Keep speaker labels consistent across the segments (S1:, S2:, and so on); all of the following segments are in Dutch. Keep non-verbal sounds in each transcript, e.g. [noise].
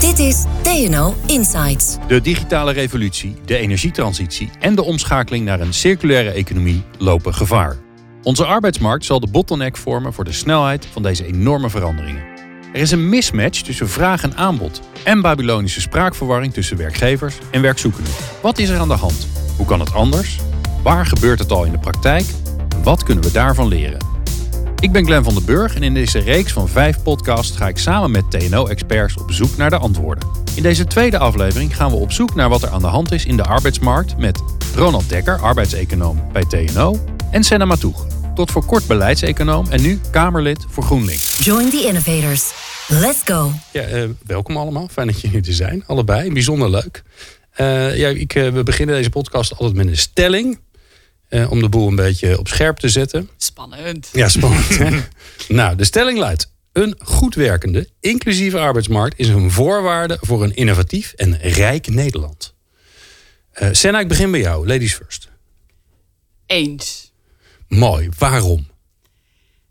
S1: Dit is TNO Insights.
S2: De digitale revolutie, de energietransitie en de omschakeling naar een circulaire economie lopen gevaar. Onze arbeidsmarkt zal de bottleneck vormen voor de snelheid van deze enorme veranderingen. Er is een mismatch tussen vraag en aanbod en Babylonische spraakverwarring tussen werkgevers en werkzoekenden. Wat is er aan de hand? Hoe kan het anders? Waar gebeurt het al in de praktijk? Wat kunnen we daarvan leren? Ik ben Glenn van den Burg en in deze reeks van vijf podcasts ga ik samen met TNO-experts op zoek naar de antwoorden. In deze tweede aflevering gaan we op zoek naar wat er aan de hand is in de arbeidsmarkt met Ronald Dekker, arbeidseconoom bij TNO, en Senna Matoeg, tot voor kort beleidseconoom en nu Kamerlid voor GroenLinks.
S1: Join the innovators. Let's go.
S3: Ja, eh, welkom allemaal. Fijn dat jullie er zijn. Allebei. Bijzonder leuk. Eh, ja, ik, eh, we beginnen deze podcast altijd met een stelling. Eh, om de boel een beetje op scherp te zetten.
S4: Spannend.
S3: Ja, spannend. [laughs] nou, de stelling luidt. Een goed werkende, inclusieve arbeidsmarkt is een voorwaarde voor een innovatief en rijk Nederland. Eh Senna, ik begin bij jou. Ladies first.
S4: Eens.
S3: Mooi. Waarom?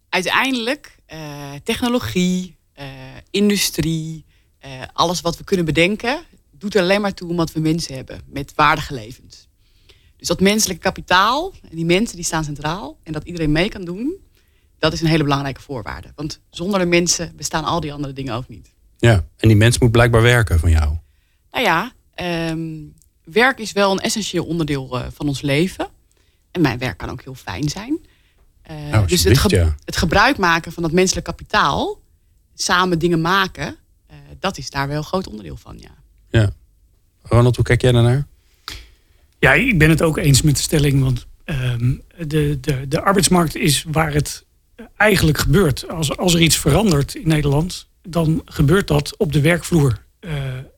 S4: Uiteindelijk, eh, technologie, industrie, alles wat we kunnen bedenken, doet er alleen maar toe omdat we mensen hebben met waardige levens. Dus dat menselijke kapitaal, die mensen die staan centraal en dat iedereen mee kan doen, dat is een hele belangrijke voorwaarde. Want zonder de mensen bestaan al die andere dingen ook niet.
S3: Ja, en die mens moet blijkbaar werken van jou.
S4: Nou ja, ehm, werk is wel een essentieel onderdeel eh, van ons leven. En mijn werk kan ook heel fijn zijn.
S3: Nou,
S4: dus het,
S3: ja.
S4: het gebruik maken van dat menselijk kapitaal, samen dingen maken, eh, dat is daar wel een groot onderdeel van. Ja.
S3: Ja. Ronald, hoe kijk jij daarnaar?
S5: Ja, ik ben het ook eens met de stelling. Want ehm, de, de, de arbeidsmarkt is waar het eigenlijk gebeurt. Als, als er iets verandert in Nederland, dan gebeurt dat op de werkvloer. Eh,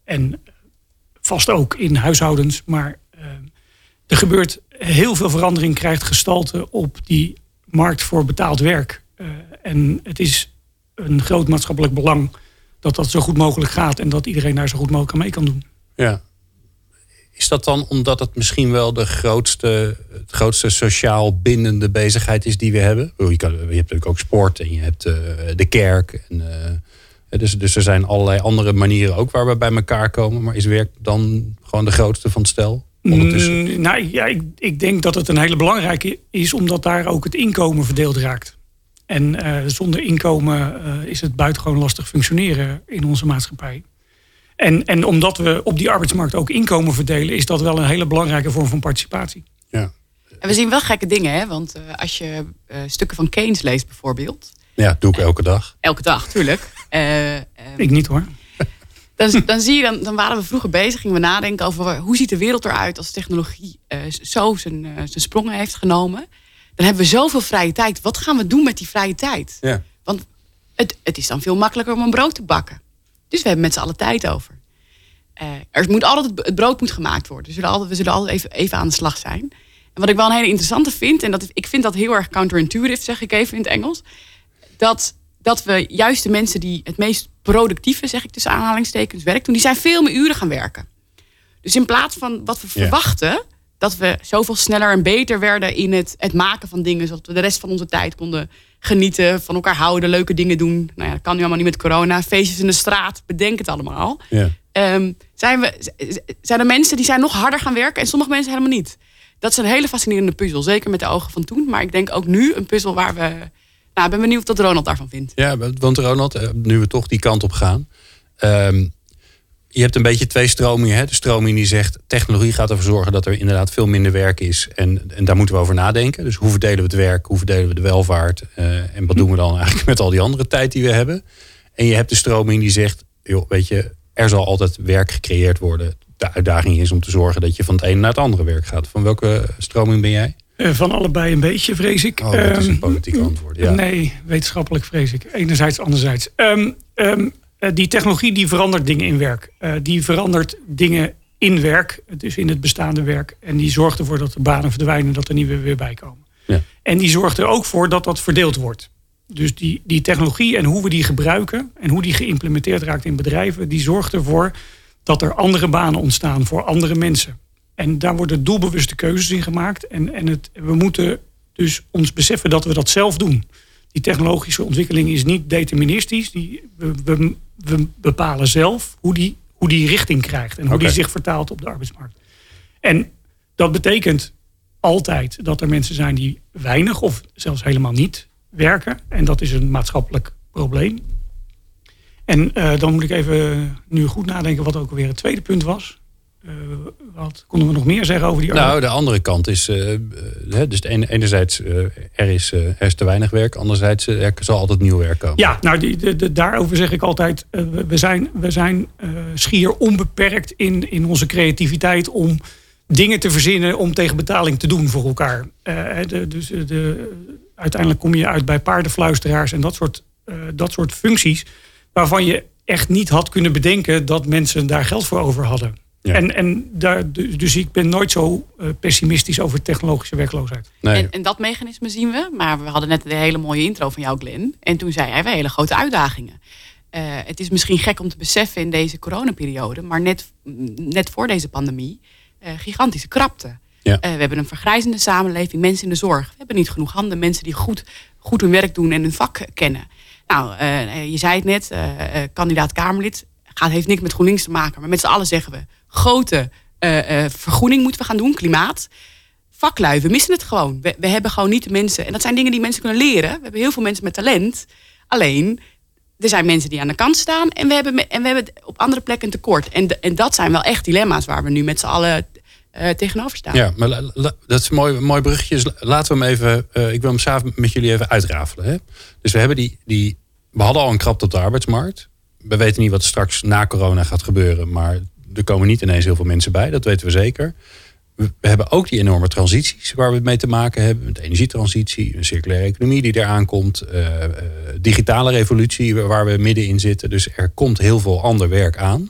S5: en vast ook in huishoudens. Maar ehm, er gebeurt heel veel verandering, krijgt gestalte op die markt voor betaald werk. Eh, en het is een groot maatschappelijk belang dat dat zo goed mogelijk gaat. En dat iedereen daar zo goed mogelijk aan mee kan doen.
S3: Ja. Is dat dan omdat het misschien wel de grootste, het grootste sociaal bindende bezigheid is die we hebben? Je, kan, je hebt natuurlijk ook sport en je hebt eh, de kerk. En, eh, dus, dus er zijn allerlei andere manieren ook waar we bij elkaar komen. Maar is werk dan gewoon de grootste van het stel?
S5: Mm, nou ja, ik, ik denk dat het een hele belangrijke is, omdat daar ook het inkomen verdeeld raakt. En eh, zonder inkomen is het buitengewoon lastig functioneren in onze maatschappij. En, en omdat we op die arbeidsmarkt ook inkomen verdelen, is dat wel een hele belangrijke vorm van participatie.
S3: Ja.
S4: En we zien wel gekke dingen, hè? want eh, als je eh, stukken van Keynes leest bijvoorbeeld,
S3: ja, doe ik elke dag.
S4: elke dag, tuurlijk. [laughs] eh, ehm,
S5: Ik niet hoor.
S4: dan, [laughs] dan zie je, dan, dan waren we vroeger bezig, gingen we nadenken over hoe ziet de wereld eruit als technologie eh, zo zijn, eh, zijn sprongen heeft genomen. Dan hebben we zoveel vrije tijd. Wat gaan we doen met die vrije tijd?
S3: Ja.
S4: Want het, het is dan veel makkelijker om een brood te bakken. Dus we hebben met z'n allen tijd over. Eh, er moet altijd, het brood moet gemaakt worden. We zullen altijd, we zullen altijd even, even aan de slag zijn. En wat ik wel een hele interessante vind, en dat, ik vind dat heel erg counterintuitive, zeg ik even in het Engels. Dat, dat we juist de mensen die het meest productieve, zeg ik tussen aanhalingstekens, werk doen, die zijn veel meer uren gaan werken. Dus in plaats van wat we
S3: Ja.
S4: verwachten, dat we zoveel sneller en beter werden in het, het maken van dingen, zodat we de rest van onze tijd konden genieten, van elkaar houden, leuke dingen doen. Nou ja, dat kan nu allemaal niet met corona. Feestjes in de straat, bedenk het allemaal.
S3: Ja.
S4: Ehm, zijn, we, zijn er mensen die zijn nog harder gaan werken en sommige mensen helemaal niet. Dat is een hele fascinerende puzzel. Zeker met de ogen van toen. Maar ik denk ook nu een puzzel waar we... Nou, ik ben benieuwd wat Ronald daarvan vindt.
S3: Ja, want Ronald, eh, nu we toch die kant op gaan. ehm, je hebt een beetje twee stromingen. Hè? De stroming die zegt, technologie gaat ervoor zorgen dat er inderdaad veel minder werk is. En, en daar moeten we over nadenken. Dus hoe verdelen we het werk, hoe verdelen we de welvaart? eh, en wat doen we dan eigenlijk met al die andere tijd die we hebben? En je hebt de stroming die zegt, joh, weet je, er zal altijd werk gecreëerd worden. De uitdaging is om te zorgen dat je van het ene naar het andere werk gaat. Van welke stroming ben jij?
S5: Eh, van allebei een beetje, vrees ik.
S3: Oh, dat is een
S5: Ehm,
S3: politiek antwoord. Ja.
S5: Nee, wetenschappelijk vrees ik. Enerzijds, anderzijds. Ehm, ehm, eh, die technologie die verandert dingen in werk. Eh, die verandert dingen in werk, dus in het bestaande werk. En die zorgt ervoor dat er banen verdwijnen, dat er nieuwe weer bij komen. Ja. En die zorgt er ook voor dat dat verdeeld wordt. Dus die, die technologie en hoe we die gebruiken en hoe die geïmplementeerd raakt in bedrijven, die zorgt ervoor dat er andere banen ontstaan voor andere mensen. En daar worden doelbewuste keuzes in gemaakt. En, en het, we moeten dus ons beseffen dat we dat zelf doen. Die technologische ontwikkeling is niet deterministisch. Die, we, we, we bepalen zelf hoe die, hoe die richting krijgt en hoe die zich vertaalt op de arbeidsmarkt. En dat betekent altijd dat er mensen zijn die weinig of zelfs helemaal niet werken. En dat is een maatschappelijk probleem. En uh, dan moet ik even nu goed nadenken wat ook alweer het tweede punt was. Uh, wat konden we nog meer zeggen over die
S3: Nou, de andere kant is, uh, dus enerzijds er, is, er is te weinig werk, anderzijds er zal altijd nieuw werk komen.
S5: Ja, nou die, de, de, daarover zeg ik altijd, we zijn, we zijn schier onbeperkt in, in onze creativiteit om dingen te verzinnen om tegen betaling te doen voor elkaar. De, dus de, uiteindelijk kom je uit bij paardenfluisteraars en dat soort, dat soort functies waarvan je echt niet had kunnen bedenken dat mensen daar geld voor over hadden. En, en daar, dus ik ben nooit zo eh, pessimistisch over technologische werkloosheid.
S4: Nee. En, en, dat mechanisme zien we. Maar we hadden net een hele mooie intro van jou, Glenn. En toen zei hij, we hele grote uitdagingen. Uh, het is misschien gek om te beseffen in deze coronaperiode. Maar net, net voor deze pandemie, uh, gigantische krapte. Ja. we hebben een vergrijzende samenleving, mensen in de zorg. We hebben niet genoeg handen, mensen die goed, goed hun werk doen en hun vak kennen. Nou, je zei het net, kandidaat Kamerlid. Gaat, heeft niks met GroenLinks te maken. Maar met z'n allen zeggen we grote uh, vergroening moeten we gaan doen, klimaat. Vaklui, we missen het gewoon. We, hebben gewoon niet de mensen. En dat zijn dingen die mensen kunnen leren. We hebben heel veel mensen met talent. Alleen, er zijn mensen die aan de kant staan. En we hebben, en we hebben op andere plekken tekort. En, en dat zijn wel echt dilemma's waar we nu met z'n allen uh, tegenover staan.
S3: Ja, maar dat is een mooi, mooi bruggetje. Laten we hem even. Ik wil hem samen met jullie even uitrafelen. Hè? Dus we hebben die, die. We hadden al een krapte op de arbeidsmarkt. We weten niet wat straks na corona gaat gebeuren. Maar er komen niet ineens heel veel mensen bij, dat weten we zeker. We, hebben ook die enorme transities waar we mee te maken hebben. De energietransitie, een circulaire economie die eraan komt. Uh, digitale revolutie waar we middenin zitten. Dus er komt heel veel ander werk aan.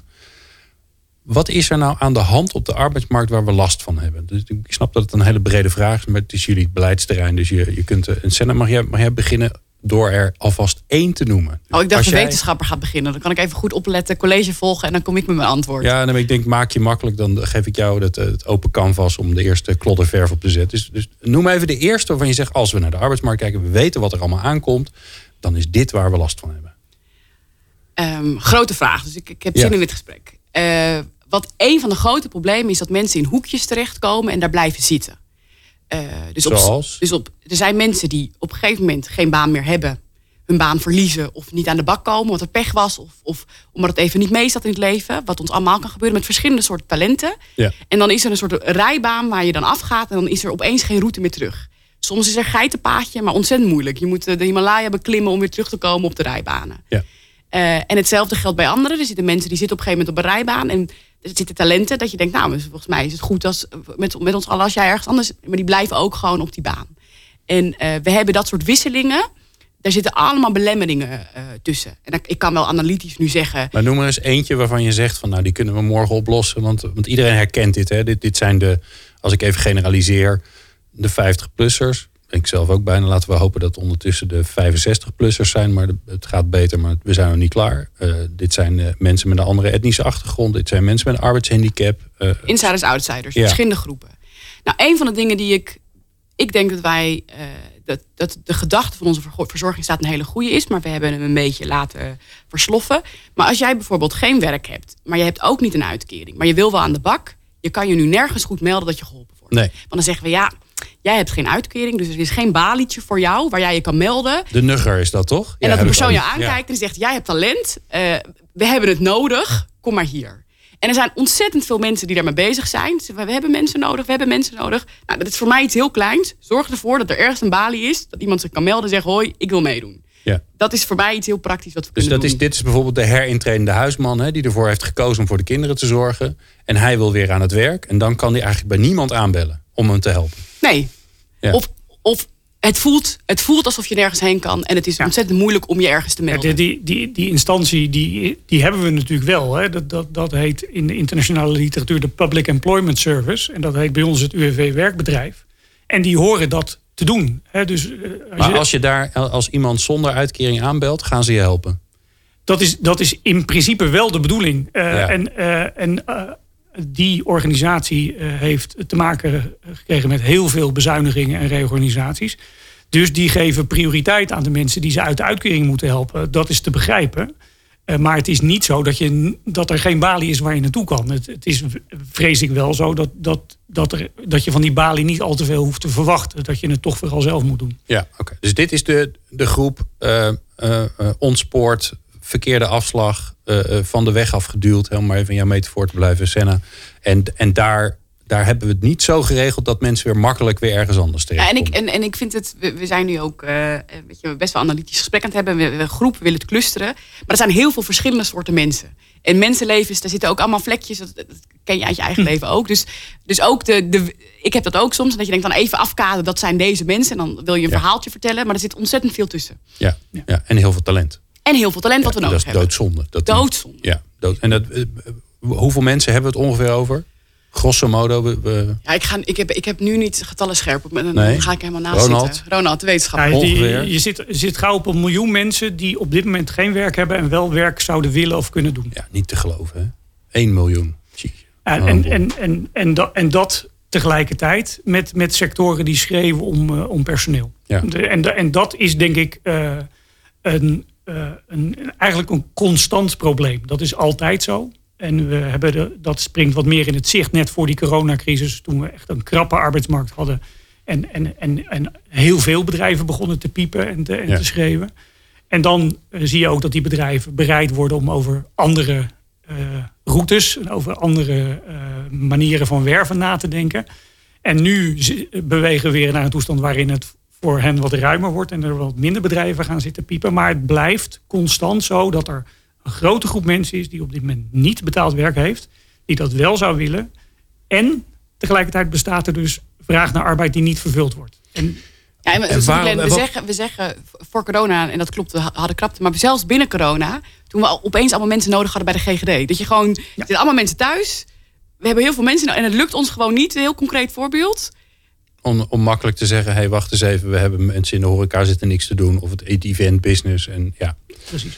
S3: Wat is er nou aan de hand op de arbeidsmarkt waar we last van hebben? Dus ik snap dat het een hele brede vraag is, maar het is jullie beleidsterrein. Dus je, je kunt een Senna, mag jij, mag jij beginnen door er alvast één te noemen.
S4: Oh, ik dacht de wetenschapper gaat beginnen. Dan kan ik even goed opletten, college volgen en dan kom ik met mijn antwoord.
S3: Ja, en ik denk, maak je makkelijk, dan geef ik jou het, het open canvas om de eerste klodderverf op te zetten. Dus, dus noem even de eerste waarvan je zegt, als we naar de arbeidsmarkt kijken, we weten wat er allemaal aankomt, dan is dit waar we last van hebben.
S4: Um, grote vraag, dus ik, ik heb zin in dit gesprek. Uh, wat een van de grote problemen is dat mensen in hoekjes terechtkomen en daar blijven zitten.
S3: Uh, dus Op,
S4: dus op, er zijn mensen die op een gegeven moment geen baan meer hebben, hun baan verliezen of niet aan de bak komen omdat er pech was of, of omdat het even niet mee zat in het leven. Wat ons allemaal kan gebeuren met verschillende soorten talenten. Ja. En dan is er een soort rijbaan waar je dan afgaat en dan is er opeens geen route meer terug. Soms is er geitenpaadje, maar ontzettend moeilijk. Je moet de Himalaya beklimmen om weer terug te komen op de rijbanen. Ja. Uh, en hetzelfde geldt bij anderen. Er zitten mensen die zitten op een gegeven moment op een rijbaan. En er zitten talenten dat je denkt, nou, volgens mij is het goed als, met, met ons allen als jij ergens anders. Maar die blijven ook gewoon op die baan. En uh, we hebben dat soort wisselingen. Daar zitten allemaal belemmeringen uh, tussen. En ik kan wel analytisch nu zeggen.
S3: Maar noem maar eens eentje waarvan je zegt van nou die kunnen we morgen oplossen. Want, want iedereen herkent dit. Hè? Dit, dit zijn de, als ik even generaliseer, de 50-plussers ik zelf ook bijna. Laten we hopen dat ondertussen de 65-plussers zijn. Maar het gaat beter, maar we zijn nog niet klaar. Uh, dit zijn uh, mensen met een andere etnische achtergrond. Dit zijn mensen met een arbeidshandicap.
S4: Uh, Insiders, outsiders, ja. verschillende groepen. Nou, een van de dingen die ik... Ik denk dat wij... dat, dat de gedachte van onze verzorgingsstaat een hele goede is. Maar we hebben hem een beetje laten versloffen. Maar als jij bijvoorbeeld geen werk hebt... maar je hebt ook niet een uitkering... maar je wil wel aan de bak... je kan je nu nergens goed melden dat je geholpen wordt. Nee. Want dan zeggen we ja Jij hebt geen uitkering, dus er is geen balietje voor jou waar jij je kan melden.
S3: De nugger is dat toch?
S4: En dat de persoon je aankijkt en zegt: Jij hebt talent, uh, we hebben het nodig, kom maar hier. En er zijn ontzettend veel mensen die daarmee bezig zijn. We hebben mensen nodig, we hebben mensen nodig. Nou, dat is voor mij iets heel kleins. Zorg ervoor dat er ergens een balie is, dat iemand zich kan melden en zegt: Hoi, ik wil meedoen. Ja. Dat is voor mij iets heel praktisch wat we
S3: dus
S4: kunnen
S3: dat
S4: doen.
S3: Is, dit is bijvoorbeeld de herintredende huisman... Hè, die ervoor heeft gekozen om voor de kinderen te zorgen. En hij wil weer aan het werk. En dan kan hij eigenlijk bij niemand aanbellen om hem te helpen.
S4: Nee, of, of het voelt, het voelt alsof je nergens heen kan. En het is ontzettend moeilijk om je ergens te melden.
S5: die, die, die instantie die, die hebben we natuurlijk wel. Hè. Dat, dat, dat heet in de internationale literatuur de Public Employment Service. En dat heet bij ons het UWV Werkbedrijf. En die horen dat te doen. Hè? Dus,
S3: als maar je, als je daar als iemand zonder uitkering aanbelt, gaan ze je helpen?
S5: Dat is, dat is in principe wel de bedoeling. En, en die organisatie heeft te maken gekregen met heel veel bezuinigingen en reorganisaties. Dus die geven prioriteit aan de mensen die ze uit de uitkering moeten helpen. Dat is te begrijpen. Uh, maar het is niet zo dat, je, dat er geen balie is waar je naartoe kan. Het, is, vrees ik wel zo, dat, dat, dat, er, dat je van die balie niet al te veel hoeft te verwachten. Dat je het toch vooral zelf moet doen.
S3: Ja, oké. Dus dit is de, de groep uh, ontspoort, verkeerde afslag, van de weg afgeduwd. Helemaal even in jouw metafoor te blijven, Senna. En, en daar daar hebben we het niet zo geregeld dat mensen weer makkelijk weer ergens anders tegen.
S4: Ja, en, ik, en, en ik vind het, we, zijn nu ook uh, weet je, best wel analytisch gesprek aan het hebben. We, we groepen willen het clusteren. Maar er zijn heel veel verschillende soorten mensen. En mensenlevens, daar zitten ook allemaal vlekjes. Dat, ken je uit je eigen hm. leven ook. Dus, dus ook de, de, ik heb dat ook soms. Dat je denkt dan even afkaden, dat zijn deze mensen. En dan wil je een verhaaltje vertellen. Maar er zit ontzettend veel tussen.
S3: Ja, ja. en heel veel talent.
S4: En heel veel talent wat we nodig hebben.
S3: Dat is doodzonde.
S4: Dat doodzonde.
S3: Ja, dood. En dat, eh, hoeveel mensen hebben we het ongeveer over? Grosso modo. We,
S4: Ja, ik, ga, ik, heb, ik heb nu niet getallen scherp op. Dan nee. ga ik helemaal naast
S3: Ronald.
S4: zitten. Ronald, de wetenschap.
S5: Ja, je, je, zit, zit gauw op een miljoen mensen die op dit moment geen werk hebben en wel werk zouden willen of kunnen doen.
S3: Ja, niet te geloven. Hè? 1 miljoen.
S5: En, en, en, en, en, dat, en dat tegelijkertijd met, met sectoren die schreeuwen om, uh, om personeel.
S3: Ja.
S5: en, en dat is denk ik uh, een, een, eigenlijk een constant probleem. Dat is altijd zo. En we hebben de, dat springt wat meer in het zicht net voor die coronacrisis, toen we echt een krappe arbeidsmarkt hadden. En, en, en, en heel veel bedrijven begonnen te piepen en te, en te schreeuwen. En dan uh, zie je ook dat die bedrijven bereid worden om over andere uh, routes en over andere uh, manieren van werven na te denken. En nu bewegen we weer naar een toestand waarin het voor hen wat ruimer wordt en er wat minder bedrijven gaan zitten piepen. Maar het blijft constant zo dat er een grote groep mensen is die op dit moment niet betaald werk heeft, die dat wel zou willen. En tegelijkertijd bestaat er dus vraag naar arbeid die niet vervuld wordt. En,
S4: ja, we, zeggen, we zeggen voor corona, en dat klopt, we hadden krapte, maar zelfs binnen corona, toen we opeens allemaal mensen nodig hadden bij de GGD. Dat je gewoon, ja. er zitten allemaal mensen thuis, we hebben heel veel mensen en het lukt ons gewoon niet. Een heel concreet voorbeeld.
S3: Om, om makkelijk te zeggen, hey, wacht eens even, we hebben mensen in de horeca zitten niks te doen. Of het event business. En, ja.
S5: Precies.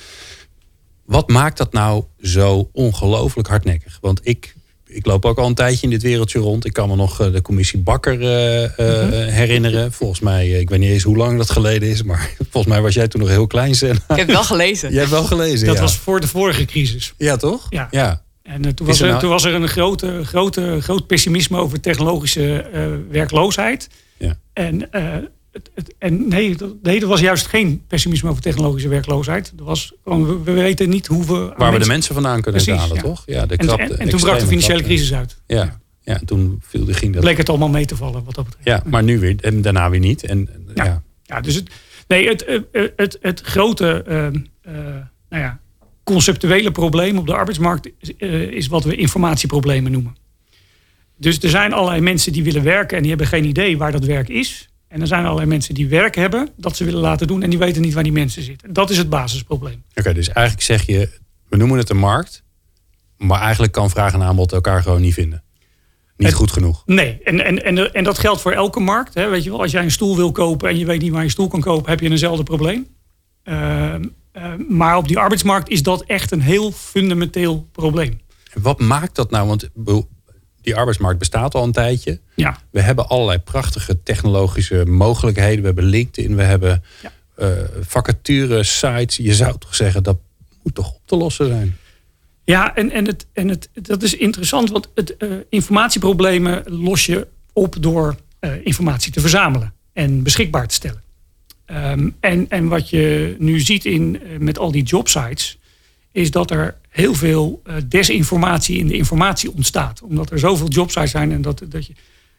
S3: Wat maakt dat nou zo ongelooflijk hardnekkig? Want ik, ik loop ook al een tijdje in dit wereldje rond. Ik kan me nog eh, de commissie Bakker uh, uh, herinneren. Volgens mij, ik weet niet eens hoe lang dat geleden is. Maar [laughs] volgens mij was jij toen nog heel klein. Sen.
S4: Ik heb wel gelezen. [laughs]
S3: Jij hebt wel gelezen,
S5: Dat was voor de vorige crisis.
S3: Ja, toch?
S5: Ja.
S3: ja.
S5: En toen was, er, nou... toen was er een grote, grote, groot pessimisme over technologische werkloosheid.
S3: Ja.
S5: En en nee dat, nee, er was juist geen pessimisme over technologische werkloosheid. Er was gewoon, we, weten niet hoe we.
S3: Waar we de mensen vandaan kunnen Precies, halen, toch?
S5: Ja, de en, en, toen brak de financiële crisis uit.
S3: Ja, ja. en toen viel de, ging dat.
S5: Bleek het allemaal mee te vallen, wat dat betreft.
S3: Ja, maar nu weer en daarna weer niet. En, ja.
S5: ja. dus het, nee, het, het, het, het grote nou ja, conceptuele probleem op de arbeidsmarkt is, uh, is wat we informatieproblemen noemen. Dus er zijn allerlei mensen die willen werken en die hebben geen idee waar dat werk is. En er zijn allerlei mensen die werk hebben, dat ze willen laten doen en die weten niet waar die mensen zitten. Dat is het basisprobleem.
S3: Oké, dus eigenlijk zeg je, we noemen het een markt, maar eigenlijk kan vraag en aanbod elkaar gewoon niet vinden. Niet goed genoeg.
S5: Nee, en, en, en, en dat geldt voor elke markt. Hè. Weet je wel, als jij een stoel wil kopen en je weet niet waar je stoel kan kopen, heb je eenzelfde probleem. Uh, uh, maar op die arbeidsmarkt is dat echt een heel fundamenteel probleem.
S3: wat maakt dat nou? Want die arbeidsmarkt bestaat al een tijdje.
S5: Ja.
S3: We hebben allerlei prachtige technologische mogelijkheden. We hebben LinkedIn, we hebben ja. uh, vacature sites. Je zou toch zeggen dat moet toch op te lossen zijn.
S5: Ja, en, en, het, en het, dat is interessant, want het, uh, informatieproblemen los je op door uh, informatie te verzamelen en beschikbaar te stellen. Um, en, en wat je nu ziet in, met al die jobsites, is dat er heel veel uh, desinformatie in de informatie ontstaat. Omdat er zoveel jobsites zijn en dat, dat je,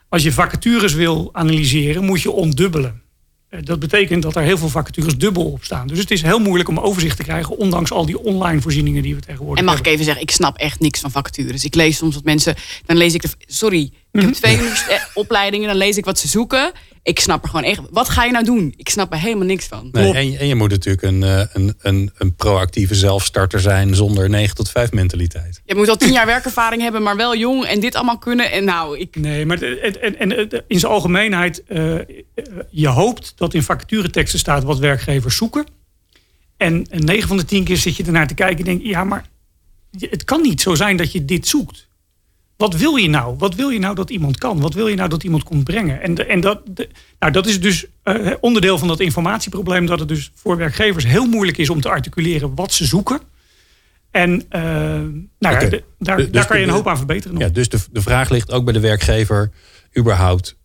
S5: als je vacatures wil analyseren, moet je ontdubbelen. Uh, dat betekent dat er heel veel vacatures dubbel op staan. Dus het is heel moeilijk om overzicht te krijgen, ondanks al die online voorzieningen die we tegenwoordig
S4: En mag
S5: hebben.
S4: ik even zeggen, ik snap echt niks van vacatures. Ik lees soms wat mensen, dan lees ik, de, sorry, ik heb mhm. twee [laughs] opleidingen, dan lees ik wat ze zoeken. Ik snap er gewoon echt. Wat ga je nou doen? Ik snap er helemaal niks van.
S3: Nee, en, je, en, je moet natuurlijk een, eh, een, een, een, proactieve zelfstarter zijn zonder 9 tot 5 mentaliteit.
S4: Je moet al 10 jaar werkervaring hebben, maar wel jong en dit allemaal kunnen. En nou, ik.
S5: Nee, maar en, en, in zijn algemeenheid, uh, je hoopt dat in vacatureteksten staat wat werkgevers zoeken. En 9 van de 10 keer zit je ernaar te kijken en denk ja, maar het kan niet zo zijn dat je dit zoekt. Wat wil je nou? Wat wil je nou dat iemand kan? Wat wil je nou dat iemand komt brengen? En, en dat, nou, dat is dus uh, onderdeel van dat informatieprobleem. Dat het dus voor werkgevers heel moeilijk is om te articuleren wat ze zoeken. En uh, nou daar, dus daar kan je een hoop aan verbeteren.
S3: Ja, dus de, de vraag ligt ook bij de werkgever überhaupt.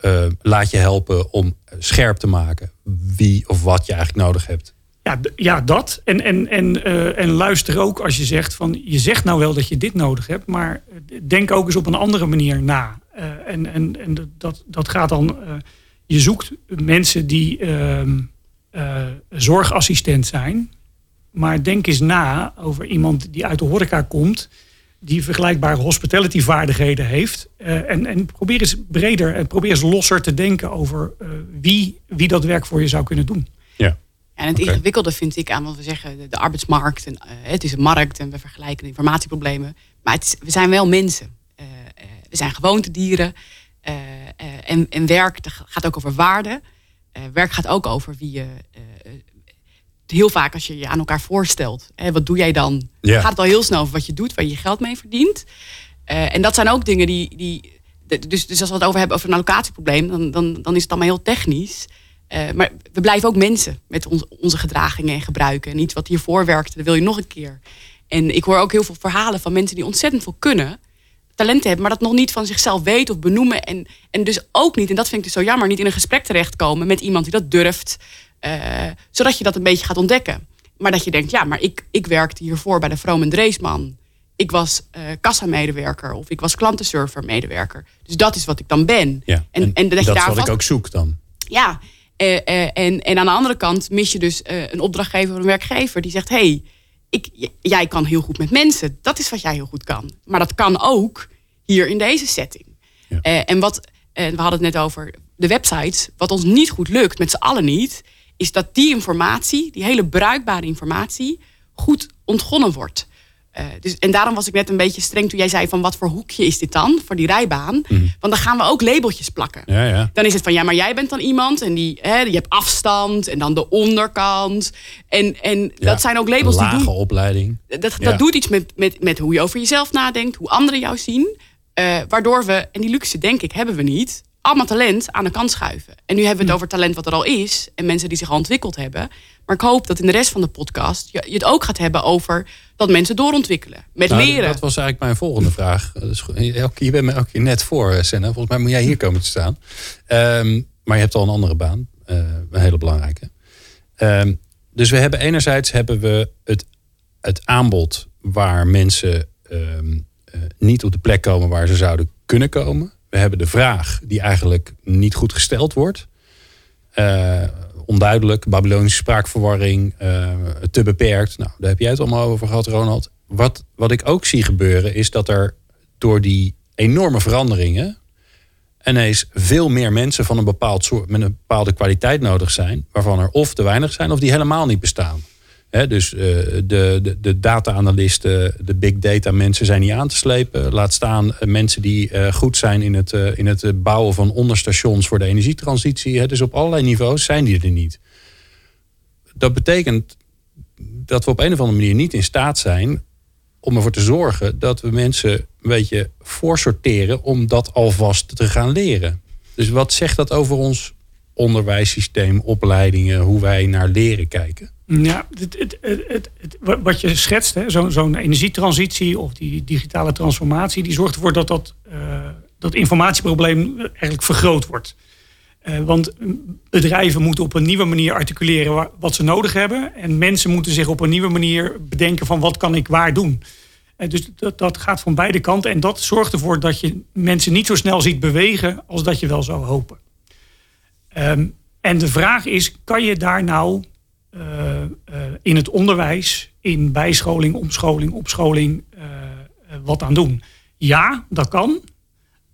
S3: Uh, laat je helpen om scherp te maken wie of wat je eigenlijk nodig hebt.
S5: Ja, ja dat. En, en, en, uh, en luister ook als je zegt van je zegt nou wel dat je dit nodig hebt, maar denk ook eens op een andere manier na. Uh, en en, en dat, dat gaat dan. Je zoekt mensen die ehm, zorgassistent zijn. Maar denk eens na over iemand die uit de horeca komt. Die vergelijkbare hospitality vaardigheden heeft. en, en probeer eens breder en probeer eens losser te denken over wie, wie dat werk voor je zou kunnen doen.
S4: En het ingewikkelde vind ik aan wat we zeggen, de, arbeidsmarkt. En, uh, het is een markt en we vergelijken informatieproblemen. Maar het is, we zijn wel mensen. Uh, uh, we zijn gewoontedieren. en, en werk gaat ook over waarde. werk gaat ook over wie je. heel vaak als je je aan elkaar voorstelt. Hè, wat doe jij dan?
S3: Ja.
S4: Gaat het al heel snel over wat je doet, waar je geld mee verdient. en dat zijn ook dingen die. die dus, dus als we het over hebben over een allocatieprobleem, dan, dan, dan is het allemaal heel technisch. Uh, maar we blijven ook mensen met onze gedragingen en gebruiken. En iets wat hiervoor werkte, dat wil je nog een keer. En ik hoor ook heel veel verhalen van mensen die ontzettend veel kunnen. Talenten hebben, maar dat nog niet van zichzelf weten of benoemen. En, en dus ook niet, en dat vind ik dus zo jammer, niet in een gesprek terechtkomen met iemand die dat durft. Uh, zodat je dat een beetje gaat ontdekken. Maar dat je denkt, ja, maar ik, ik werkte hiervoor bij de Vroom en Dreesman. Ik was uh, kassamedewerker of ik was klantenserver medewerker. Dus dat is wat ik dan ben.
S3: Ja, en, en, en dat, dat is wat ik ook zoek dan.
S4: Ja, uh, uh, en, en aan de andere kant mis je dus uh, een opdrachtgever of een werkgever die zegt: hey, ik, jij kan heel goed met mensen. Dat is wat jij heel goed kan. Maar dat kan ook hier in deze setting. Ja. en wat, we hadden het net over de websites. Wat ons niet goed lukt, met z'n allen niet, is dat die informatie, die hele bruikbare informatie, goed ontgonnen wordt. Uh, dus, en daarom was ik net een beetje streng toen jij zei van wat voor hoekje is dit dan voor die rijbaan?
S3: Mhm.
S4: Want dan gaan we ook labeltjes plakken.
S3: Ja, ja.
S4: Dan is het van ja, maar jij bent dan iemand en die, hè, je hebt afstand en dan de onderkant. En, en ja, dat zijn ook labels
S3: lage
S4: die doen.
S3: opleiding.
S4: Dat, dat doet iets met, met, met hoe je over jezelf nadenkt, hoe anderen jou zien. Uh, waardoor we, en die luxe denk ik hebben we niet, allemaal talent aan de kant schuiven. En nu hebben we het over talent wat er al is en mensen die zich al ontwikkeld hebben. Maar ik hoop dat in de rest van de podcast je, het ook gaat hebben over dat mensen doorontwikkelen. Met
S3: nou,
S4: leren.
S3: Dat was eigenlijk mijn volgende vraag. Dus, je bent me elke keer net voor, Senna. Volgens mij moet jij hier komen te staan. Um, maar je hebt al een andere baan. Uh, een hele belangrijke. Um, dus we hebben enerzijds hebben we het, het aanbod waar mensen um, uh, niet op de plek komen waar ze zouden kunnen komen. We hebben de vraag die eigenlijk niet goed gesteld wordt. Uh, onduidelijk, Babylonische spraakverwarring, uh, te beperkt. Nou, daar heb jij het allemaal over gehad, Ronald. Wat, wat ik ook zie gebeuren is dat er door die enorme veranderingen ineens veel meer mensen van een bepaald soort, met een bepaalde kwaliteit nodig zijn, waarvan er of te weinig zijn of die helemaal niet bestaan. Dus uh, de, de, de data-analisten, de big data mensen zijn niet aan te slepen. Laat staan uh, mensen die uh, goed zijn in het, in het bouwen van onderstations voor de energietransitie. He, dus op allerlei niveaus zijn die er niet. Dat betekent dat we op een of andere manier niet in staat zijn om ervoor te zorgen dat we mensen een beetje voorsorteren om dat alvast te gaan leren. Dus wat zegt dat over ons onderwijssysteem, opleidingen, hoe wij naar leren kijken?
S5: Ja, het, het, het, wat je schetst, zo'n zo energietransitie of die digitale transformatie, die zorgt ervoor dat dat, uh, dat informatieprobleem eigenlijk vergroot wordt. Uh, want bedrijven moeten op een nieuwe manier articuleren wat ze nodig hebben. En mensen moeten zich op een nieuwe manier bedenken van wat kan ik waar doen. Uh, dus dat, dat gaat van beide kanten. En dat zorgt ervoor dat je mensen niet zo snel ziet bewegen als dat je wel zou hopen. Um, en de vraag is, kan je daar nou in het onderwijs, in bijscholing, omscholing, opscholing, uh, wat aan doen? Ja, dat kan.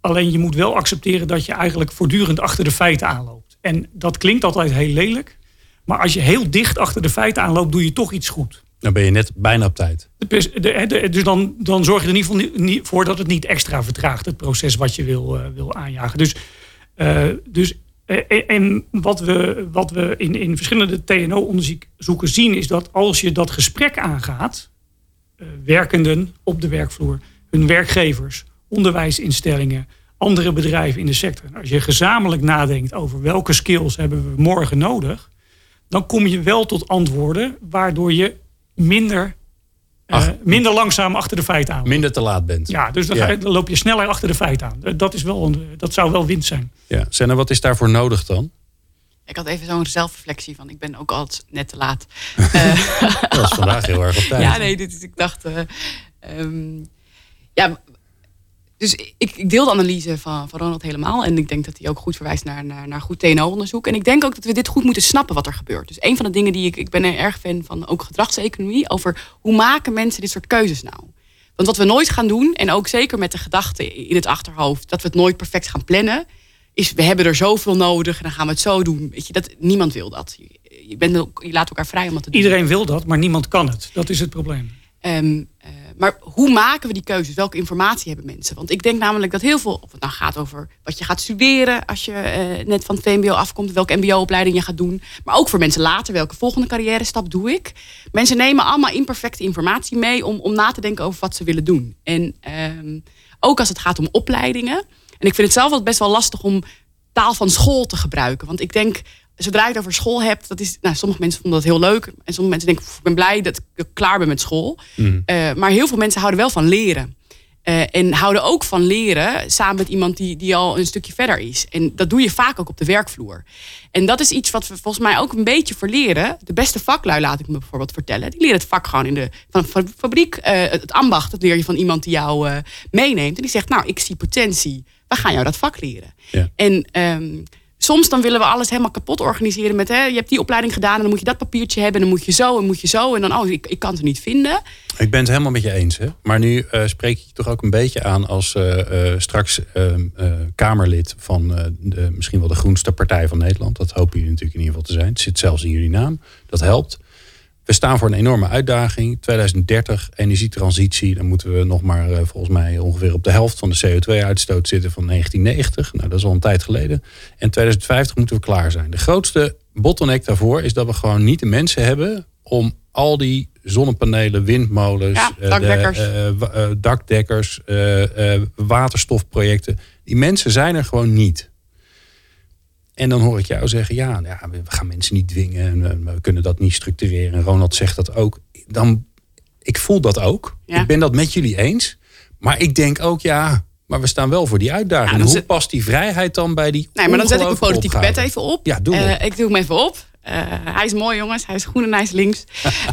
S5: Alleen je moet wel accepteren dat je eigenlijk voortdurend achter de feiten aanloopt. En dat klinkt altijd heel lelijk. Maar als je heel dicht achter de feiten aanloopt, doe je toch iets goed.
S3: Dan ben je net bijna op tijd.
S5: Dus, dan, dan zorg je er in ieder geval niet voor dat het niet extra vertraagt, het proces wat je wil, wil aanjagen. Dus, uh, dus en wat we, wat we in, in verschillende TNO-onderzoeken zien, is dat als je dat gesprek aangaat, werkenden op de werkvloer, hun werkgevers, onderwijsinstellingen, andere bedrijven in de sector. Als je gezamenlijk nadenkt over welke skills hebben we morgen nodig, dan kom je wel tot antwoorden waardoor je minder, uh, minder langzaam achter de feiten aan.
S3: Minder te laat bent.
S5: Ja, dus dan, ja. Je, dan, loop je sneller achter de feiten aan. Dat, is wel, dat zou wel winst zijn.
S3: Ja, Senna, wat is daarvoor nodig dan?
S4: Ik had even zo'n zelfreflectie van, ik ben ook altijd net te laat. [laughs]
S3: dat was vandaag heel erg op tijd. [laughs]
S4: Ja, nee, dit, ik dacht... Uh, um, ja, dus ik, ik, deel de analyse van, van Ronald helemaal. En ik denk dat hij ook goed verwijst naar, naar, naar goed TNO-onderzoek. En ik denk ook dat we dit goed moeten snappen wat er gebeurt. Dus een van de dingen die ik... Ik ben er erg fan van ook gedragseconomie. Over hoe maken mensen dit soort keuzes nou? Want wat we nooit gaan doen, en ook zeker met de gedachte in het achterhoofd... dat we het nooit perfect gaan plannen... is we hebben er zoveel nodig en dan gaan we het zo doen. Weet je, dat, niemand wil dat. Je, bent, je laat elkaar vrij om dat te doen.
S5: Iedereen wil dat, maar niemand kan het. Dat is het probleem.
S4: Um, uh, maar hoe maken we die keuzes? Welke informatie hebben mensen? Want ik denk namelijk dat heel veel, of het nou gaat over wat je gaat studeren als je uh, net van het VMBO afkomt, welke MBO-opleiding je gaat doen, maar ook voor mensen later, welke volgende carrière stap doe ik? Mensen nemen allemaal imperfecte informatie mee om, om na te denken over wat ze willen doen. En um, ook als het gaat om opleidingen. En ik vind het zelf wel best wel lastig om taal van school te gebruiken. Want ik denk, zodra je het over school hebt, dat is, nou, sommige mensen vonden dat heel leuk. En sommige mensen denken, ik ben blij dat ik klaar ben met school. Mm. Uh, maar heel veel mensen houden wel van leren. Uh, en houden ook van leren samen met iemand die, die al een stukje verder is. En dat doe je vaak ook op de werkvloer. En dat is iets wat we volgens mij ook een beetje verleren. De beste vaklui, laat ik me bijvoorbeeld vertellen. Die leren het vak gewoon in de van, van fabriek. Uh, het ambacht, dat leer je van iemand die jou meeneemt. En die zegt, nou, ik zie potentie. We gaan jou dat vak leren. Ja. En um, soms dan willen we alles helemaal kapot organiseren met hè, je hebt die opleiding gedaan en dan moet je dat papiertje hebben en dan moet je zo en moet je zo en dan oh ik, ik kan het niet vinden.
S3: Ik ben het helemaal met je eens, hè? maar nu uh, spreek je toch ook een beetje aan als uh, uh, straks ehm, Kamerlid van de, misschien wel de groenste partij van Nederland. Dat hopen jullie natuurlijk in ieder geval te zijn. Het zit zelfs in jullie naam. Dat helpt. We staan voor een enorme uitdaging. 2030, energietransitie. Dan moeten we nog maar uh, volgens mij ongeveer op de helft van de CO2-uitstoot zitten van 1990. Nou, dat is al een tijd geleden. En 2050 moeten we klaar zijn. De grootste bottleneck daarvoor is dat we gewoon niet de mensen hebben om al die zonnepanelen, windmolens,
S4: ja, dakdekkers,
S3: uh, uh, dakdekkers waterstofprojecten. Die mensen zijn er gewoon niet. En dan hoor ik jou zeggen, ja, ja we gaan mensen niet dwingen en we kunnen dat niet structureren. En Ronald zegt dat ook. Dan, ik voel dat ook. Ja. Ik ben dat met jullie eens. Maar ik denk ook, ja, maar we staan wel voor die uitdaging. Ja, Hoe past die vrijheid dan bij die
S4: Nee, maar dan zet ik mijn politieke pet even op.
S3: Ja, doe uh,
S4: ik doe hem even op. Uh, hij is mooi, jongens. Hij is groen en hij is links.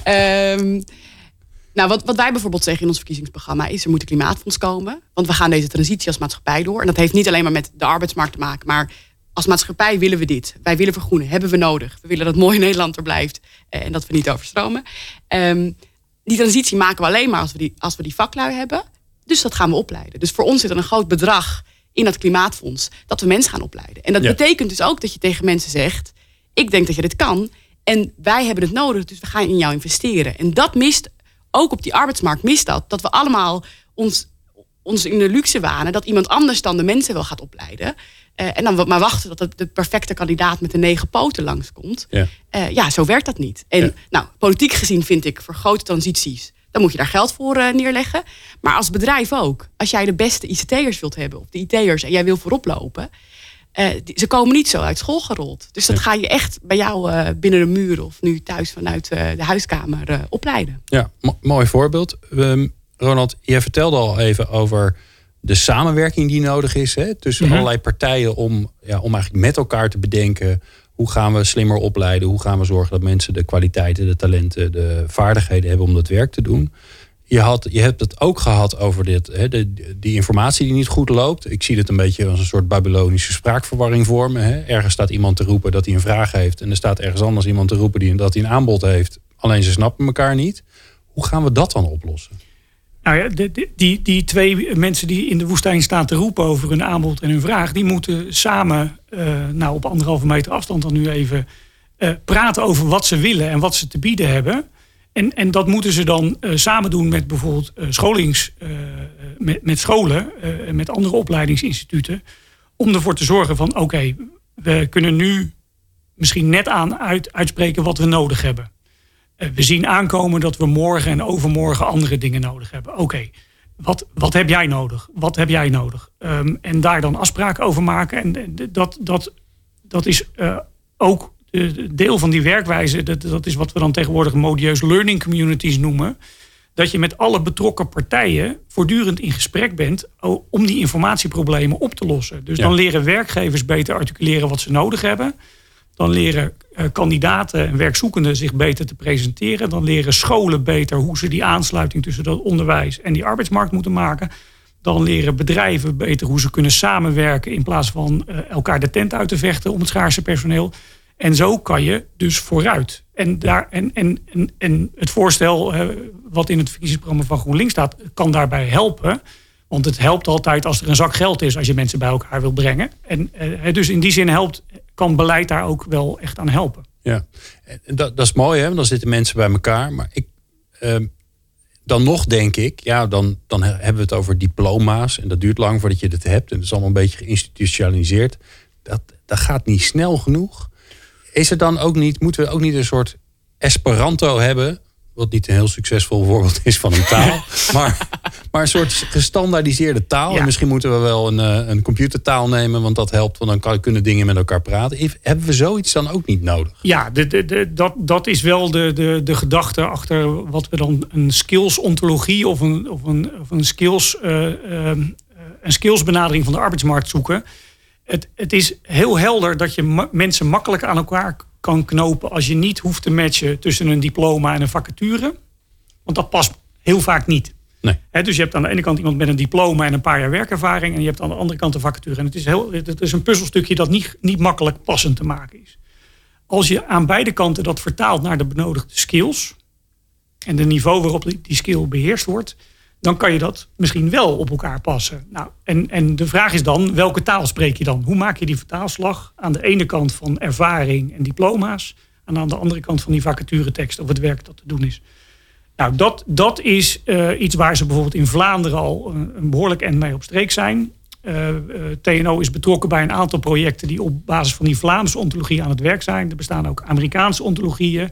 S4: um, [laughs] nou, wat, wat wij bijvoorbeeld zeggen in ons verkiezingsprogramma is... er moet een klimaatfonds komen. Want we gaan deze transitie als maatschappij door. En dat heeft niet alleen maar met de arbeidsmarkt te maken... maar als maatschappij willen we dit. Wij willen vergroenen, hebben we nodig. We willen dat mooi Nederland er blijft en dat we niet overstromen. Um, die transitie maken we alleen maar als we, die, als we die vaklui hebben. Dus dat gaan we opleiden. Dus voor ons zit er een groot bedrag in dat klimaatfonds dat we mensen gaan opleiden. En dat ja. betekent dus ook dat je tegen mensen zegt: Ik denk dat je dit kan. En wij hebben het nodig, dus we gaan in jou investeren. En dat mist, ook op die arbeidsmarkt mist dat. Dat we allemaal ons, ons in de luxe wanen dat iemand anders dan de mensen wel gaat opleiden. Uh, en dan maar wachten tot de perfecte kandidaat met de negen poten langskomt. Ja, uh, ja zo werkt dat niet. En ja. nou, politiek gezien vind ik voor grote transities, dan moet je daar geld voor uh, neerleggen. Maar als bedrijf ook. Als jij de beste ICT'ers wilt hebben, of de IT'ers, en jij wil voorop lopen. Die, ze komen niet zo uit school gerold. Dus dat ja. ga je echt bij jou binnen de muren of nu thuis vanuit de huiskamer opleiden.
S3: Ja, mooi voorbeeld. Um, Ronald, jij vertelde al even over de samenwerking die nodig is hè, tussen mm -hmm. allerlei partijen om, ja, om eigenlijk met elkaar te bedenken hoe gaan we slimmer opleiden, hoe gaan we zorgen dat mensen de kwaliteiten, de talenten, de vaardigheden hebben om dat werk te doen. Je, had, je hebt het ook gehad over dit, hè, de, die informatie die niet goed loopt. Ik zie het een beetje als een soort Babylonische spraakverwarring vormen. Hè. Ergens staat iemand te roepen dat hij een vraag heeft. En er staat ergens anders iemand te roepen die, dat hij een aanbod heeft. Alleen ze snappen elkaar niet. Hoe gaan we dat dan oplossen?
S5: Nou ja, die, die twee mensen die in de woestijn staan te roepen over hun aanbod en hun vraag, die moeten samen, uh, nou op anderhalve meter afstand dan nu even, uh, praten over wat ze willen en wat ze te bieden hebben. En, en dat moeten ze dan uh, samen doen met bijvoorbeeld scholings, met, met scholen, met andere opleidingsinstituten, om ervoor te zorgen van oké, we kunnen nu misschien net aan uit, uitspreken wat we nodig hebben. Eh, we zien aankomen dat we morgen en overmorgen andere dingen nodig hebben. Oké, wat, wat heb jij nodig? Wat heb jij nodig? Um, en daar dan afspraken over maken. En dat, dat, dat is uh, ook deel van die werkwijze. Dat, dat is wat we dan tegenwoordig modieus learning communities noemen. Dat je met alle betrokken partijen voortdurend in gesprek bent om die informatieproblemen op te lossen. Dus dan leren werkgevers beter articuleren wat ze nodig hebben. Dan leren uh, kandidaten en werkzoekenden zich beter te presenteren. Dan leren scholen beter hoe ze die aansluiting tussen dat onderwijs en die arbeidsmarkt moeten maken. Dan leren bedrijven beter hoe ze kunnen samenwerken in plaats van uh, elkaar de tent uit te vechten om het schaarse personeel. En zo kan je dus vooruit. En, daar, en, en, en, en het voorstel uh, wat in het verkiezingsprogramma van GroenLinks staat, kan daarbij helpen. Want het helpt altijd als er een zak geld is als je mensen bij elkaar wil brengen. En dus in die zin helpt, kan beleid daar ook wel echt aan helpen.
S3: Ja, dat, dat is mooi, hè? Dan zitten mensen bij elkaar. Maar ik, uh, dan nog denk ik, ja, dan, dan hebben we het over diploma's. En dat duurt lang voordat je het hebt. En dat is allemaal een beetje geïnstitutionaliseerd. Dat, dat gaat niet snel genoeg. Is er dan ook niet, moeten we ook niet een soort Esperanto hebben? Wat niet een heel succesvol voorbeeld is van een [laughs] taal. maar, maar een soort gestandaardiseerde taal. En misschien moeten we wel een, eh, een computertaal nemen. Want dat helpt. Want dan kan, kunnen dingen met elkaar praten. Hebben we zoiets dan ook niet nodig?
S5: Ja, de, de, de, dat, dat is wel de, de, de gedachte achter wat we dan een skills-ontologie of een, of een, of een, skills, uh, uh, een skillsbenadering van de arbeidsmarkt zoeken. Het, het is heel helder dat je ma mensen makkelijk aan elkaar kan knopen als je niet hoeft te matchen tussen een diploma en een vacature. Want dat past heel vaak niet.
S3: Nee.
S5: dus je hebt aan de ene kant iemand met een diploma en een paar jaar werkervaring. En je hebt aan de andere kant een vacature. En het is, heel, het is een puzzelstukje dat niet, niet makkelijk passend te maken is. Als je aan beide kanten dat vertaalt naar de benodigde skills. En de niveau waarop die skill beheerst wordt dan kan je dat misschien wel op elkaar passen. Nou, en, en de vraag is dan, welke taal spreek je dan? Hoe maak je die vertaalslag aan de ene kant van ervaring en diploma's... en aan de andere kant van die vacaturetekst of het werk dat te doen is? Nou, dat, dat is uh, iets waar ze bijvoorbeeld in Vlaanderen al een, een behoorlijk end mee op streek zijn. Uh, TNO is betrokken bij een aantal projecten die op basis van die Vlaamse ontologie aan het werk zijn. Er bestaan ook Amerikaanse ontologieën.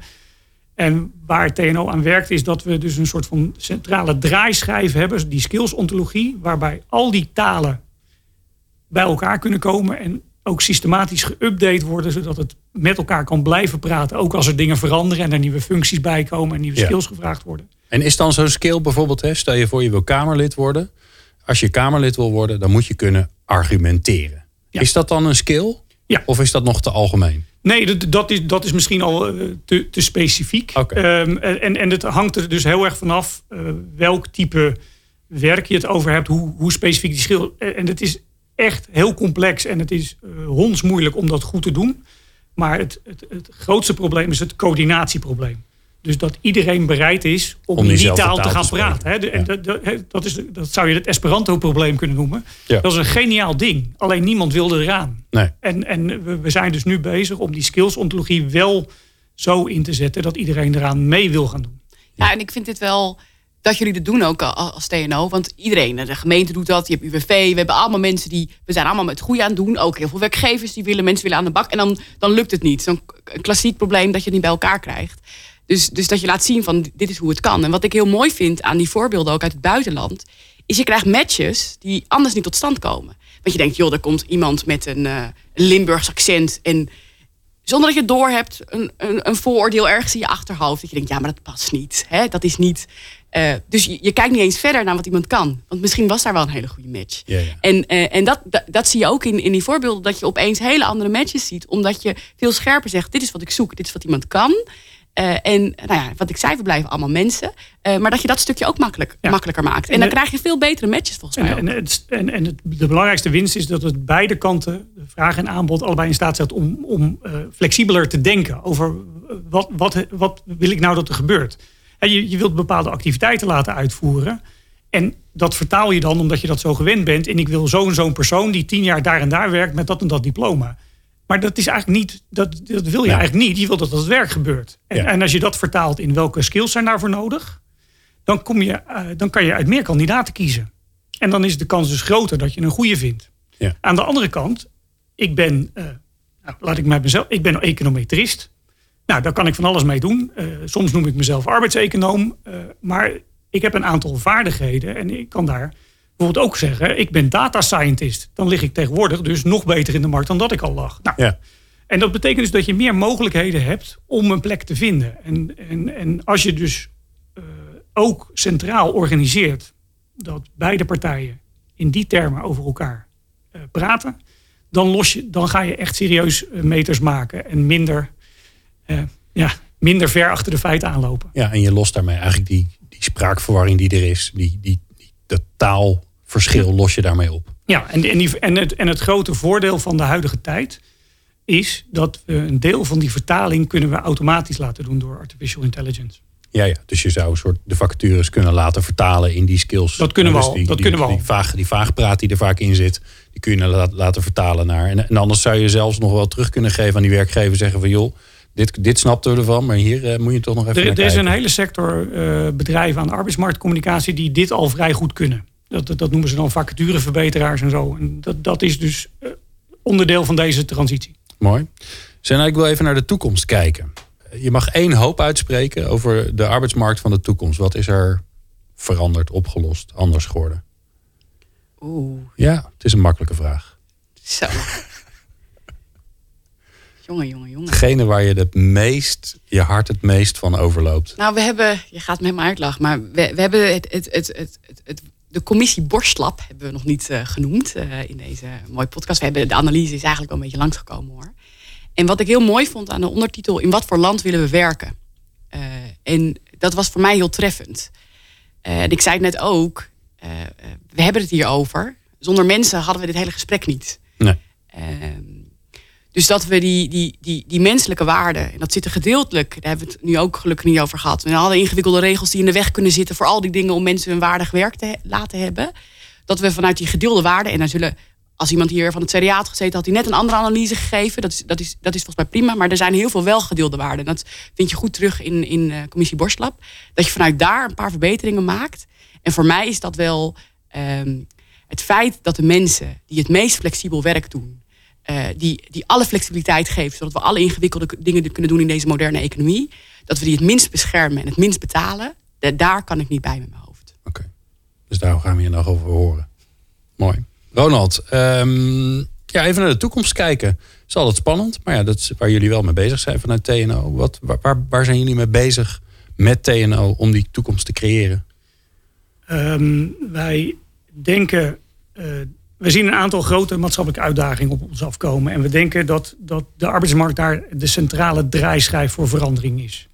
S5: En waar TNO aan werkt is dat we dus een soort van centrale draaischijf hebben, die skills-ontologie, waarbij al die talen bij elkaar kunnen komen en ook systematisch geüpdate worden, zodat het met elkaar kan blijven praten. Ook als er dingen veranderen en er nieuwe functies bij komen en nieuwe skills gevraagd worden.
S3: En is dan zo'n skill bijvoorbeeld, hè, stel je voor je wil Kamerlid worden. Als je Kamerlid wil worden, dan moet je kunnen argumenteren. Is dat dan een skill?
S5: Ja.
S3: Of is dat nog te algemeen?
S5: Nee, dat is, dat is misschien al eh, te, te specifiek. Um, en, en het hangt er dus heel erg vanaf uh, welk type werk je het over hebt, hoe, hoe specifiek die schil. En het is echt heel complex en het is uh, hondsmoeilijk om dat goed te doen. Maar het, het, het grootste probleem is het coördinatieprobleem. Dus dat iedereen bereid is om, in die taal, te gaan praten. He, en dat, dat, is, dat zou je het Esperanto-probleem kunnen noemen. Dat is een geniaal ding. Alleen niemand wilde eraan.
S3: Nee.
S5: En, en we, we, zijn dus nu bezig om die skills-ontologie wel zo in te zetten dat iedereen eraan mee wil gaan doen.
S4: Ja, en ik vind dit wel dat jullie dat doen ook als TNO. Want iedereen, de gemeente doet dat, je hebt UWV, we hebben allemaal mensen die, we zijn allemaal met het goede aan het doen. Ook heel veel werkgevers die willen, mensen willen aan de bak. En dan, dan lukt het niet. Zo'n klassiek probleem dat je het niet bij elkaar krijgt. Dus, dus dat je laat zien van dit is hoe het kan. En wat ik heel mooi vind aan die voorbeelden ook uit het buitenland, is je krijgt matches die anders niet tot stand komen. Want je denkt, joh, er komt iemand met een, uh, Limburgs accent en zonder dat je door hebt, een, een, een, vooroordeel ergens in je achterhoofd. Dat je denkt, ja, maar dat past niet. Hè? Dat is niet. Uh, dus je, je, kijkt niet eens verder naar wat iemand kan. Want misschien was daar wel een hele goede match.
S3: Ja, ja.
S4: En, uh, en dat, dat, dat, zie je ook in, in die voorbeelden. Dat je opeens hele andere matches ziet. Omdat je veel scherper zegt, dit is wat ik zoek. Dit is wat iemand kan. Uh, en nou ja, wat ik zei, we blijven allemaal mensen. Uh, maar dat je dat stukje ook makkelijk, ja. makkelijker maakt. En, en dan krijg je veel betere matches volgens mij.
S5: En, het, en, en het, de belangrijkste winst is dat het beide kanten, de vraag en aanbod, allebei in staat zet om, om uh, flexibeler te denken over wat, wat, wat wil ik nou dat er gebeurt. En je, je wilt bepaalde activiteiten laten uitvoeren. En dat vertaal je dan omdat je dat zo gewend bent. En ik wil zo'n zo'n persoon die tien jaar daar en daar werkt met dat en dat diploma. Maar dat is eigenlijk niet, dat, dat wil je eigenlijk niet. Je wil dat het werk gebeurt. En, en, als je dat vertaalt in welke skills zijn daarvoor nodig, dan, kom je, uh, dan kan je uit meer kandidaten kiezen. En dan is de kans dus groter dat je een goede vindt. Ja. Aan de andere kant, ik ben, uh, nou, laat ik mij mezelf, ik ben econometrist. Nou, daar kan ik van alles mee doen. Uh, soms noem ik mezelf arbeidseconoom. maar ik heb een aantal vaardigheden en ik kan daar bijvoorbeeld ook zeggen, ik ben data scientist. Dan lig ik tegenwoordig dus nog beter in de markt dan dat ik al lag. Nou, ja. En dat betekent dus dat je meer mogelijkheden hebt om een plek te vinden. En, en, en als je dus uh, ook centraal organiseert dat beide partijen in die termen over elkaar uh, praten, dan, los je, dan ga je echt serieus eh, meters maken en minder, uh, ja, minder ver achter de feiten aanlopen.
S3: Ja, en je lost daarmee eigenlijk die, die spraakverwarring die er is, die, die, die, dat taalverschil los je daarmee op.
S5: Ja, en, en, die, en, het, en het grote voordeel van de huidige tijd is dat we een deel van die vertaling kunnen we automatisch laten doen door artificial intelligence.
S3: Ja, ja, dus je zou een soort de vacatures kunnen laten vertalen in die skills.
S5: Dat kunnen we dus al. Die, dat
S3: die,
S5: kunnen we
S3: die,
S5: al.
S3: Vaag, die vaagpraat die er vaak in zit, die kun je laten vertalen naar. En, en, anders zou je zelfs nog wel terug kunnen geven aan die werkgever. Zeggen van joh, dit, dit snapten we ervan, maar hier uh, moet je toch nog even.
S5: Er, er is een hele sector uh, bedrijven aan arbeidsmarktcommunicatie die dit al vrij goed kunnen. Dat, dat, dat noemen ze dan vacatureverbeteraars en zo. En dat, dat is dus uh, onderdeel van deze transitie.
S3: Mooi. Zijn ik wil even naar de toekomst kijken. Je mag één hoop uitspreken over de arbeidsmarkt van de toekomst. Wat is er veranderd, opgelost, anders geworden?
S4: Oeh.
S3: Ja, het is een makkelijke vraag.
S4: Zo. Jongen, jongen, jongen.
S3: Degene waar je het meest, je hart het meest van overloopt.
S4: Nou, we hebben, je gaat me helemaal uitlachen, maar we, we hebben het, het, het, het, het, de commissie Borstlab hebben we nog niet uh, genoemd uh, in deze mooie podcast. We hebben, de analyse is eigenlijk al een beetje langsgekomen hoor. En wat ik heel mooi vond aan de ondertitel, in wat voor land willen we werken? Uh, en dat was voor mij heel treffend. en ik zei het net ook, we hebben het hier over. Zonder mensen hadden we dit hele gesprek niet.
S3: Nee.
S4: Ehm, dus dat we die, die, die, die menselijke waarden, en dat zit gedeeltelijk, daar hebben we het nu ook gelukkig niet over gehad. We hadden ingewikkelde regels die in de weg kunnen zitten voor al die dingen om mensen een waardig werk te laten hebben. Dat we vanuit die gedeelde waarden, en dan zullen, als iemand hier van het CDA had gezeten, had hij net een andere analyse gegeven. Dat is, dat is, dat is volgens mij prima, maar er zijn heel veel wel gedeelde waarden. Dat vind je goed terug in, in uh, commissie Borstlab. Dat je vanuit daar een paar verbeteringen maakt. En voor mij is dat wel um, het feit dat de mensen die het meest flexibel werk doen, uh, die, die alle flexibiliteit geeft, zodat we alle ingewikkelde dingen kunnen doen in deze moderne economie, dat we die het minst beschermen en het minst betalen, de, daar kan ik niet bij met mijn hoofd.
S3: Oké, okay. dus daar gaan we hier nog over horen. Mooi. Ronald, um, ja, even naar de toekomst kijken. Is altijd spannend, maar ja, dat is waar jullie wel mee bezig zijn vanuit TNO. Wat, waar, waar zijn jullie mee bezig met TNO om die toekomst te creëren?
S5: Um, wij denken. Uh, we zien een aantal grote maatschappelijke uitdagingen op ons afkomen. En we denken dat, dat de arbeidsmarkt daar de centrale draaischijf voor verandering is.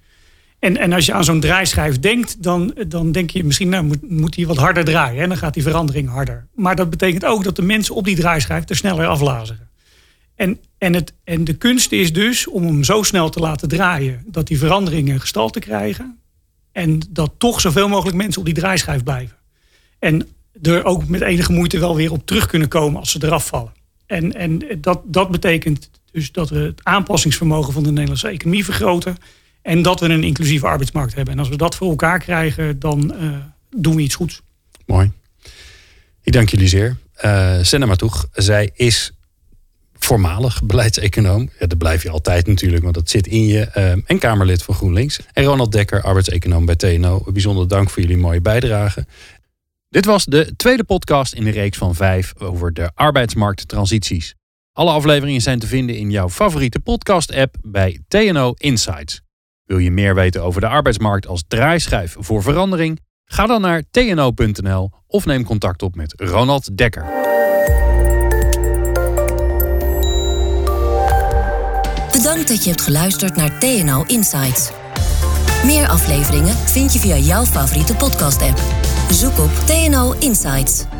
S5: En, en als je aan zo'n draaischijf denkt, dan, dan denk je misschien, nou moet, moet die wat harder draaien. En dan gaat die verandering harder. Maar dat betekent ook dat de mensen op die draaischijf er sneller aflazen. En, en, het, en de kunst is dus om hem zo snel te laten draaien dat die veranderingen gestalte krijgen. En dat toch zoveel mogelijk mensen op die draaischijf blijven. En er ook met enige moeite wel weer op terug kunnen komen als ze eraf vallen. En, en dat, dat betekent dus dat we het aanpassingsvermogen van de Nederlandse economie vergroten. En dat we een inclusieve arbeidsmarkt hebben. En als we dat voor elkaar krijgen, dan uh, doen we iets goeds.
S3: Mooi. Ik dank jullie zeer. Uh, Senna Matoeg, zij is voormalig beleidseconoom. Ja, dat blijf je altijd natuurlijk, want dat zit in je. Uh, en Kamerlid van GroenLinks. En Ronald Dekker, arbeidseconoom bij TNO. Bijzonder dank voor jullie mooie bijdrage. Dit was de tweede podcast in de reeks van vijf over de arbeidsmarkttransities. Alle afleveringen zijn te vinden in jouw favoriete podcast-app bij TNO Insights. Wil je meer weten over de arbeidsmarkt als draaischijf voor verandering? Ga dan naar tno.nl of neem contact op met Ronald Dekker.
S1: Bedankt dat je hebt geluisterd naar TNO Insights. Meer afleveringen vind je via jouw favoriete podcast-app. Zoek op TNO Insights.